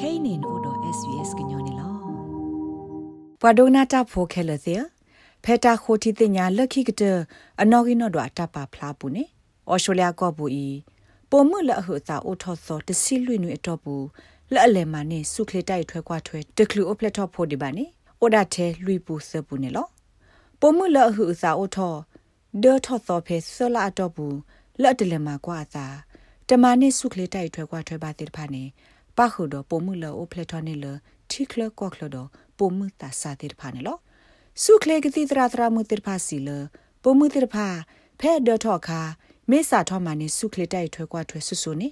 kainin odo svs gnyone lo padona ta pho khela se pheta khoti te nya lakhi kte anogi no do ta pa phla pu ne australia ko bu i ပုံမလအဟုသာအိုထောသောတစီလွိနွေအတော့ဘူးလက်အလယ်မှာနေစုခလေတိုက်ထွဲကွာထွဲတကလူအပလက်တော့ဖို့ဒီပါနေအိုဒါတဲ့လွိပူစပူနေလောပုံမလအဟုသာအိုထောဒေါ်ထောသောဖဲဆလာအတော့ဘူးလက်တလည်းမှာကွာသာတမနစ်စုခလေတိုက်ထွဲကွာထွဲပါတဲ့ဖာနေ ပခုတော့ပုံမလအိုပလက်တော့နေလထိခလကော့ခလတော့ပုံမတာစာတဲ့ဖာနေလောစုခလေကတိတရာတရာမှုတဲ့ဖာစီလပုံမတဲ့ဖာဖဲဒေါ်ထောခါမေစာထောမနိစုခလတိုက်ထွဲကွာထွဲဆုဆုနေ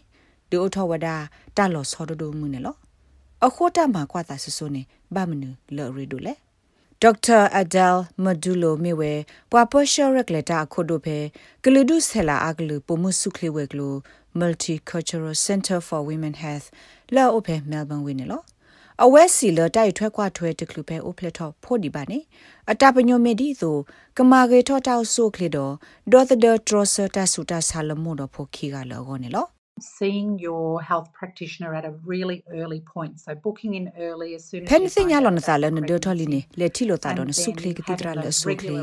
ဒီအထောဝဒတာလောဆောဒဒုမှုနေလောအခိုတာမှာကွာတာဆုဆုနေဘာမနုလော်ရီဒိုလေဒေါက်တာအဒယ်မဒူလိုမီဝဲပွာပရှယ်ရက်လက်တာခုဒိုဖဲဂလူဒုဆဲလာအဂလူပုံမှုစုခလဝဲဂလူ Multicultural Center for Women Health လောအဖဲမဲလ်ဘန်ဝင်းနေလောအဝဲစီလတိုက်ထွဲကွာထွဲတကလူပဲအိုဖလက်တော့ဖို့ဒီပါနေအတပညိုမီဒီဆိုကမာဂေထောတောက်ဆိုခလီတော့ဒေါ်သဒထရဆတာဆူတာဆာလမိုတော့ဖို့ခီကလောကောနေလော seeing your health practitioner at a really early point so booking in early as soon as pen se nya lon sa le no do tholi ni le thi lo ta don su kle ki tra le su kle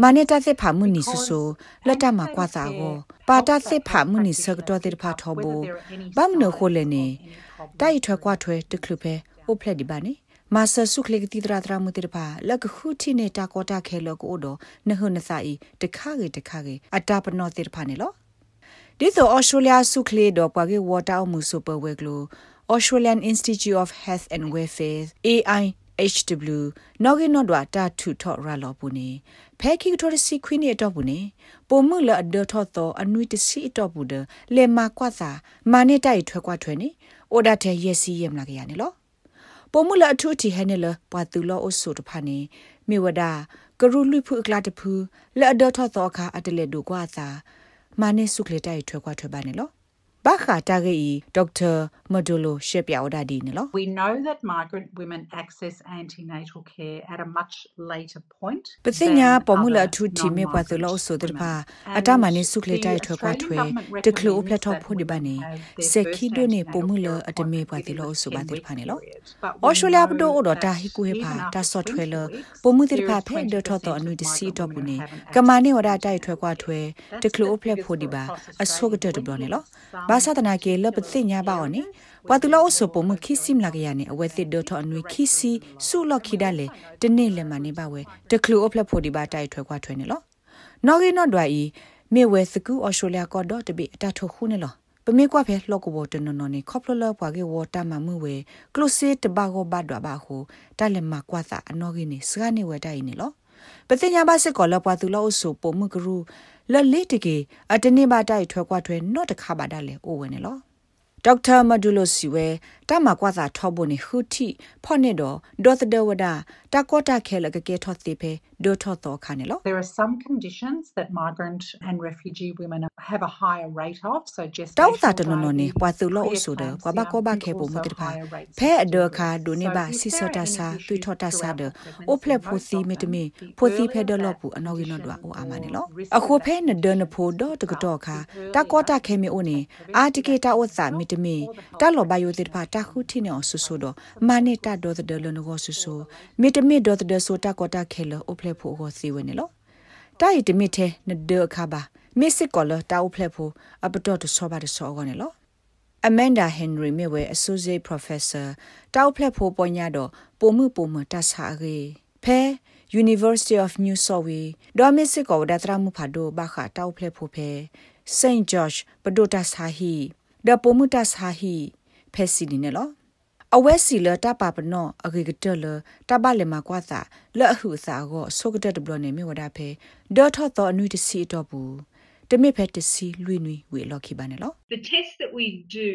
ma ne ta se pha mu ni su su la ta ma kwa sa go pa ta se pha mu ni sa to te pha tho bo ba mu no kho le ni tai thwa kwa thwe te khlu phe အိုဖလက်ဒီပါနေမာဆာဆုခလေကတိတရာတရာမူတေတပါလက်ခုတီနေတာကောတာခဲလောကိုတော့နဟနစာဤတခါကေတခါကေအတာပနောတေတဖာနေလော ဒီဆိုအော်စတြေးလျဆုခလေတော့ပွားကေဝါတာမှုဆူပါဝဲကလို Australian Institute of Health and Welfare AI HW နော်ဂီနော်ဒွာတာထူထော့ရလောပူနေဖဲခိကထော်စီခွင်းနေတော့ဘူးနေပုံမှုလအဒထော့တော့အနွိတစီတော့ဘူးတယ်လေမာကွာစာမာနေတိုက်ထွဲကွာထွဲနေအိုဒါတဲ့ရက်စီရမလာကြရနေလောပုံမလအထုတီဟဲနေလပွာတူလောအဆုတဖာနေမြေဝဒကရုလွဖုကလာတဖူလက်အဒထောသောခါအတလက်ဒူကွာသာ မာနေစုကလေတိုက်ထွဲကွာထွဲပါနေလော ဘာခါတာဂေဒေါက်တာမဒိုလိုရှေပြောဒါဒီနော် We know that migrant women access antenatal care at a much later point ပသိညာပေါ်မူလာထူတီမေပွားသလောဆိုတဲ့ပါအတမနေစုကလေတိုက်ထွဲကွာထွဲတကလိုပလက်တော့ဖို့ဒီပါနေစက်ခီဒိုနေပေါ်မူလာအတမေပွားသလောဆိုပါတဲ့ပါနေလောအော်စတြေးလျဘဒိုအော်တာဟီကူဟေပါတာဆော့ထွဲလပေါ်မူတဲ့ပါဖဲဒေါ်ထော့တော့အနွေတစီတော့ဘူးနေကမာနေဝဒတိုက်ထွဲကွာထွဲတကလိုပလက်ဖို့ဒီပါအဆုကတဲ့တဘလောနေလောဘာသာတနာကေလပသိညာပါအော်နေဝါတူလောဆပမခိစိမလာကရနေအဝဲသစ်ဒေါ်ထော်အနွေခိစီဆုလခိဒါလေတနေ့လည်းမနေပါဝဲတကလူအဖလက်ဖို့ဒီပါတိုက်ထွဲခွာထွဲနေလောနော်ဂီနော်ဒွာဤမေဝဲစကူအော်စတြေးလျကောတော့တပိအတထုတ်ခုနေလောပမေကွာဖဲလော့ကဘောတနနော်နေခေါပလလပွားကေဝတာမမှုဝဲကလုစီတဘာကိုဘတ်ဒွာဘာဟုတလည်းမကွာစာအနော်ဂီနေစကနေဝဲတိုက်နေလောပသိညာပါစစ်ကောလပွားသူလောဆူပုံမှုကရူ လလေးတကေအတနေပါတိုက်ထွဲကွာထွဲနော့တခါပါဒါလေအိုဝဲနေလောဒေါက်တာမဒူလိုစီဝဲတမကွာသာထောဖို့နေခုတီဖော့နေတော့ဒေါ်သဒဝဒတာကောတာခဲလကကေထောတိဖေဒိုထောတော့ခါနေလော There are some conditions that migrant and refugee women have a higher rate of so just တောက်တာတနနနေပွာသူလို့ဆိုတဲ့ကွာဘကောဘခဲပုံမတဖာဖဲအဒခါဒိုနေပါစီစတာစာသွေထောတာစာဒအိုဖလက်ဖိုစီမီတမီဖိုစီဖဲဒလော့ပူအနော်ကင်းတော့အိုအာမနေလောအခုဖဲနဒနဖိုတော့တကတော့ခါတာကောတာခဲမီအိုနေအာတကေတာဥစာမီတမီတာလောဘယိုတိဖာတာခုတီနေအောင်ဆူဆူတော့မာနေတာဒေါ်ဒလနကိုဆူဆူမီတမီဒေါ်ဒဆိုတာကောတာခဲလောအိုဖလက်ဖိုကိုစီဝနေလောတိုက်တမီတဲ့နဒခါပါမစ်စစ်ကောလတာအိုဖလက်ဖိုအပတော့တဆောပါတဆောကောနေလော Amanda Henry မြဝဲ Associate Professor တောက်ဖလက်ဖိုပေါ်ညာတော့ပုံမှုပုံမတဆာရေဖဲ University of New South Wales ဒေါ်မစ်စစ်ကောဒတရာမှုဖာဒိုဘာခါတောက်ဖလက်ဖိုဖဲ St George ပဒိုတာဆာဟီဒပုံမှုတဆာဟီဖဲစီဒီနေလော အဝဲစီလတပါပနောအဂေကတလတပလေမကွာသာလက်ဟုစာကိုဆုကတတဘလနေမြဝဒဖဲဒေါ်ထော့တော့အနွိတစီတော့ဘူးတမိဖက်တစီလွိနွိဝေလော်ခိပါနေလော The tests that we do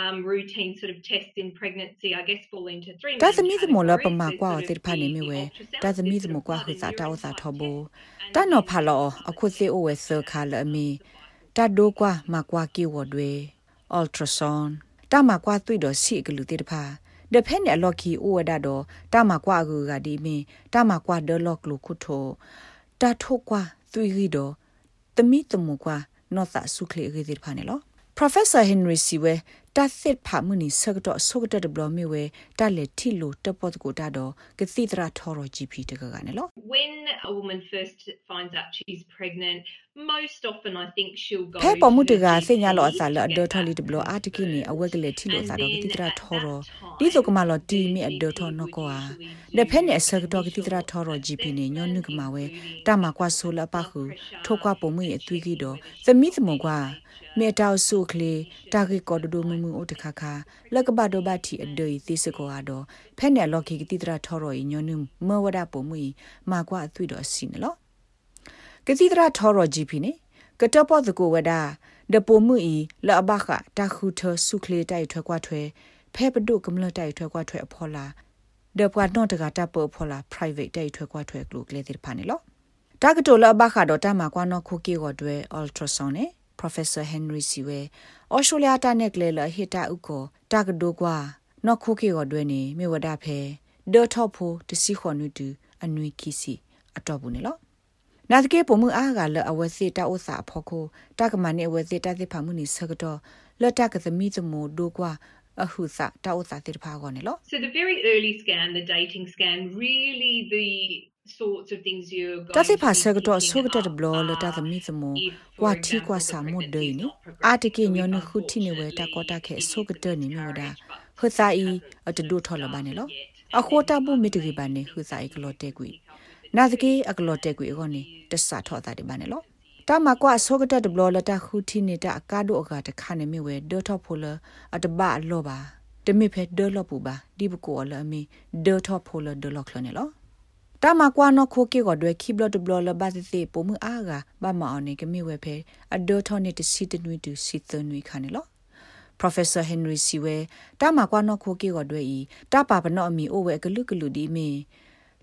um routine sort of tests in pregnancy I guess fall into three ဒါသမီးသမလောပမာကွာတေဖာနေမြဝဲဒါသမီးသမကွာဟိစာတောစာထောဘောတနောဖာလောအခုစေအိုဝဲဆခါလအမီတဒိုကွာမကွာကီဝဒွေ ultrasound တမကွာတွေ့တော့စီကလူတေတဖာဒဖက်နဲ့လော်ကီအိုဝဒါတော့တမကွာကူကဒီမင်းတမကွာဒလော့ကလူခုထိုတထိုကွာသွေးရီတော့တမိတမကွာနော့သဆုခလေရီဒီဖာနေလော Professor Henry Siwe တာစစ်ဖာမှုနီဆကတော့ဆုကတဘလမီဝဲတာလေတီလိုတပတ်ကိုတာတော့ကတိတရာထော်ရ GP တကကနေလို့ When a woman first finds out she's pregnant most often I think she'll go ဖဲပေါ်မှုတကစိညာလောအစားလောအဒေါ်ထော်လီတဘလအာတကိနီအဝက်ကလေးတီလိုစားတော့ကတိတရာထော်ရဒီဆိုကမလောတီမီအဒေါ်ထော်နော်ကွာလက်ဖဲနဲ့ဆကတော့ကတိတရာထော်ရ GP နေညောနုကမဝဲတာမကွာဆိုလပါခုထိုကွာပုံမှုအသွေးကြီးတော့သမီးသမကွာမေတောက်ဆုခလေတာဂီကောဒဒိုမမှုဥတခခလက်ကဘဒိုဘတီအဒိသီစကောအတော့ဖဲနဲ့လော်ခီကတိတရာထော်ရညောနုမဝဒပုံမှုမာကွာအသွေးတော့စီနော်ကတိတရာထော်ရ GP နေကတပေါ်သကိုဝဒဒပိုမှုဤလအဘခတာခုထဆုခလေတိုက်ထွက်ကွာထွဲဖဲပဒုကမလတိုက်ထွက်ကွာထွဲအဖော်လာဒပွားတော့တကတာပေါ်ဖော်လာ private တိုက်ထွက်ကွာထွဲကလုကလေတိဖာနေလောတာကတိုလဘခတော့တမကွာနော်ခုကေကိုတွဲ ultrasound နဲ့ Professor Henry Siwe Australia ta nek le la hita uko ta ga do kwa no khu ke go dwe ni me wada phe do tho pho de si kho nu tu anui ki si ato bu ne lo နာတကေပုံမှုအားကလအဝစီတာဥစာဖို့ကိုတကမနေအဝစီတာသိဖာမှုနိစကတော့လတကသမီသမိုဒိုကွာအဟုစာတာဥစာတိဖာကောနေလို့ So the very early scan the dating scan really the sorts of things you're going တသိဖာဆကတော့ဆုကတဲ့ဘလောလတာသမီသမိုကွာတီကွာစာမဒိနီအာတကေညောနခုတီနေဝဲတာကောတာခဲဆုကတဲ့နေမျိုးဒါဟသာဤအတဒုထော်လပါနေလို့အခေါ်တာဘူးမီတရီပါနေဟသာဤကလောတဲကွီနာသကေအကလောတဲကွေအောနေတဆာထောတာဒီပါနေလို့တာမကွာဆောကတတဘလလတာခူတီနေတာအကားတို့အကတခါနေမြဝဲဒေါ်ထောဖိုလအတဘအလောပါတမိဖဲဒေါ်လောပူပါဒီဘကိုလအမီဒေါ်ထောဖိုလဒေါ်လောခလနေလို့ တာမကွာနခိုကေကိုဒွဲခိဘလတဘလဘာတိတေပုံမအားကဘာမအောင်နေကမိဝဲဖဲအဒေါ်ထောနေတစီတနွီတူစီတနွီခါနေလို့ Professor Henry Siwe တာမကွာနခိုကေကိုဒွဲဤတာပါပနောအမီအိုဝဲကလူကလူဒီမီ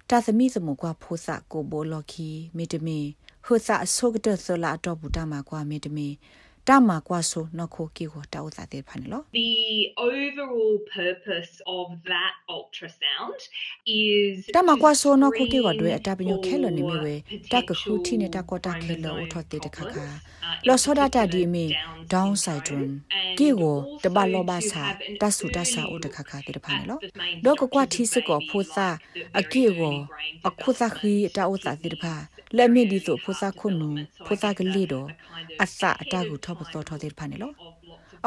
တာသမီသမကွာဖိုးစကိုဘိုလော်ခီမီတမီဟိုစာဆုကတဆလာတော့ဘူတာမှာကွာမီတမီ တာမှာကွာဆိုနခိုကီကိုတောက်စားတဲ့ဖန်လော The overall purpose of that ultrasound is တာမှာကွာဆိုနခိုကီကိုတွေ့အတပညိုခဲလနေမီဝဲတကခုတီနေတာကောတာခဲလောထောတဲ့တခါခါလောစောဒတာဒီမီ down syndrome ကီကိုတဘလောဘာစာတဆူတဆာဥတခါခါတဲ့ဖန်လောဒေါကကွာတီစကောဖို စာအကီကိုအခုစာခီတာဥစာတဲ့ဖာလက်မြင့်ဒီဆိုဖိုစာခုနုဖိုစာကလေးတော့အစအတကူထောပစောထောတဲ့ဖာနေလို့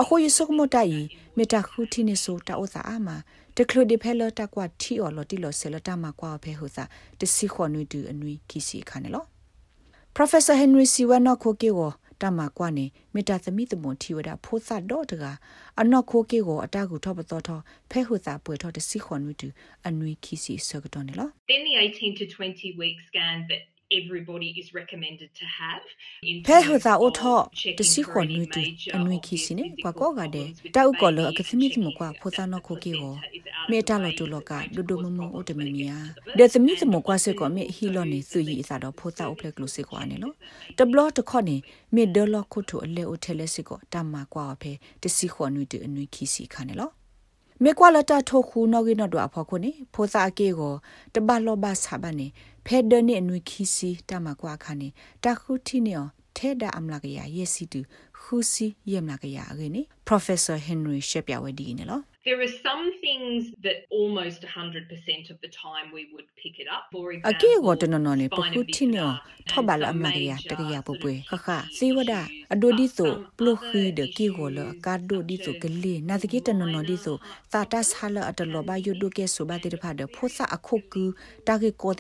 အခုယဆုကမတိုင်မေတာခုတီနေဆိုတာဥစာအာမတကလိုဒီဖဲလတာကွာတီအော်လတီလောဆဲလတာမကွာဖဲဟိုစာတစီခွန်နွီတူအနွီကီစီခါနေလို့ Professor Henry Siwano Kokeo တမကွာနေမေတာသမီသမွန်ထီဝဒဖိုးစတော့တကအနော့ခိုကေကိုအတကူထောပတော်ထောဖဲဟုစာပွေထောတစီခွန်နွီတူအနွီခီစီဆကတော့နေလို့ Then the 18 to 20 week scan that everybody is recommended to have ဖဲဟူသာအိုထောတစီခွန်နွီတူအနွီခီစီနေကွာကောကတဲ့တောက်ကောလအကသမီသမကွာဖိုသာနောခိုကေကိုမေတာလောတူလောကဒုဒုမမအိုတမီမီယာဒေသမီသမကွာစေကောမေဟီလောနေစုယီအစားတော့ဖိုသာအိုဖလက်ကလုစေကွာနေလို့တဘလတခေါနေမေဒလောခုထုအလေအိုထဲလက်စေကောတမကွာ မေကွာလတာထိုခုနော်ကိနော်တော့အဖို့ခုနေဖိုစာအကေကိုတဘလောဘဆာဘနေဖဲဒနေအနွေခီစီတမကွာခါနေတခုတီနေထဲဒါအမလာကရယေစီတူခူစီယမလာကရအင်း Professor Henry ရှက်ပြဝဒီနေလော There are some things that almost 100% of the time we would pick it up. For အကေ example, ကိုတနော်နော်နေပခုတီနေထဘလာအမလာကရတကရပပွေခခစီဝဒအဒိုဒီဆိုပလုခီဒကီကိုလကာဒိုဒီဆိုကလေးနာတကေတနော်နော်ဒီဆိုသာတဆာလအတလောဘယုဒုကေဆိုဘာတိဖာဒဖိုဆာအခုကူတာကေကို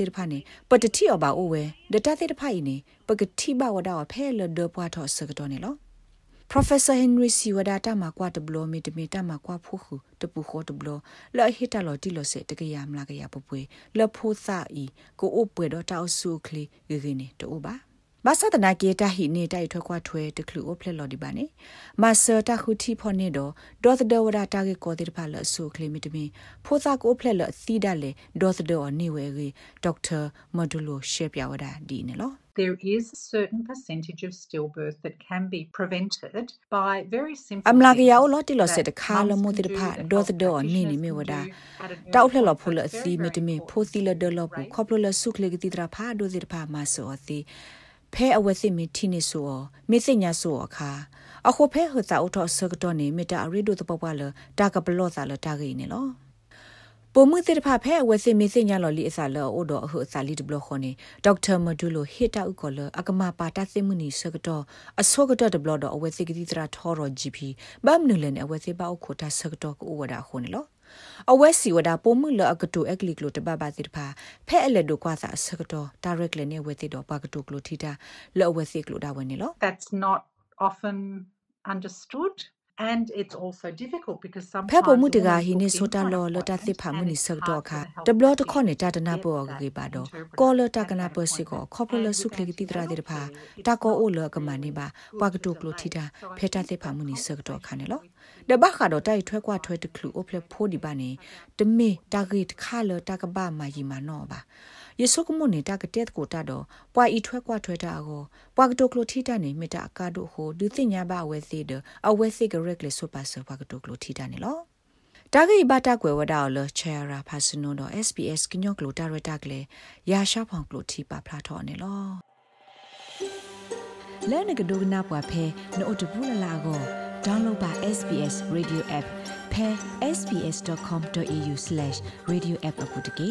Professor Henry Siwada ta ma kwa de blo mi de mi ta ma kwa phu khu de pu kho de blo la hi ta lo ti lo se de ya mla ga ya pu pwe la phu sa i ko o pwe do ta o su kli ge ge ne to ba ဘာသာတနာကေတာဟိနေတိုက်ထွက်ခွာထွဲတကလူအဖလက်လော်ဒီပါနေမဆာတာခုတီဖော်နေတော့ဒေါသဒဝဒတာကေကိုတိဖာလဆူကလီမီတမီဖိုသာကိုဖလက်လစီဒါလေဒေါသဒောနေဝဲရီဒေါက်တာမဒူလိုရှေပြဝဒဒီနေလော There is a certain percentage of stillbirth that can be prevented by very simple အမလာကရ things အော်လော်တီလော် that စတဲ့ခါလ mums မို can တိတ do, ဖာ that ဒေါ health သဒောနေနေ practitioners မီ can ဝဒ do at an တောက် early ဖလက်လော် point. ဖူလ It's စီ very, မ very တမီ important. ဖိုစီလဒေလော်ပူခေါပလလဆုခလေကတိတရာဖာဒိုတိတဖာမဆောစီဖဲအဝစီမီတီနေဆိုမေစညာဆိုအခါအခုဖဲဟတာအော်ထဆကတော့နေမီတာရီဒိုတပပလတာကပလော့စာလတာဂိနေလော ပုံမှုတဲ့ဖဖဲဝစီမီစညာလော်လီအစာလောအိုဒိုအဟုစာလီဒဘလခွန်နေဒေါက်တာမဒူလိုဟီတာဥကောလအကမပါတာသိမှုနီဆကတော့အစောကတော့ဒဘလတော့အဝစီကတိတရာထော်ရောဂျီပီဘမ်နူလန်အဝစီပါအခိုတာဆကတော့ကိုဝဒါခွန်နေလောအဝဲစီဝဒပုံမှုလအကတူအကလီကလိုတဘဘာတိဖာဖဲအလက်ဒိုကွာစာဆကတော့ direct လေနေဝဲတိတော့ပါကတူကလိုထီတာလောအဝဲစီကလိုဒါဝဲနေလော That's not often understood and it's also difficult because ဖဲ sometimes ပုံမှုတက women ဟိနေ book ဆိုတာ in လော for လတာ appointments စစ်ဖာမှု and နိ it's ဆက် hard တော့ for ခါ the health တဘလတ workers ခေါနေတာတနာ to ပေါ် get ကေ that ပါတော့ interpreter ကောလတ and ကနာ that ပစီကို appointment. ခေါပလ And ဆုခလကတိတရာတဲ့ဖာ it's တာကောအိုလ not ကမနိပါ really ပွားက good တု to ကလိုထီတာ delay. So I ဖေတာ think စစ်ဖာ that မှုနိဆက်တော့ခါနေလော conversation တဘခါတော့တိုက်ထွဲကွာထွဲတကလူအိုဖလဖိုဒီပါနေတမေတာဂိတ်ခါလတာကဘာမာယီမာနောပါ ယေဆုကမွန်နေတာကတဲ့ကိုတာတော့ပွာဤထွဲကွာထွဲတာကိုပွာကတုကလိုထီတာနေမေတာအကာတို့ဟိုဒုသိညာဘအဝဲစီဒအဝဲစီကရက်လေဆိုပါဆပွာကတုကလိုထီတာနေလောတာဂိဘတာကွယ်ဝဒါလချေရာဖာစနိုတော့ SBS ကညော့ကလိုတာရတာကလေရာရှာဖောင်ကလိုထီပါဖလာထော်နေလောလဲနကဒိုနာပွားဖဲနို့တဘူးလလာကို download ပါ SBS radio app ဖဲ sbs.com.au/radioapp အပုတ်တကေ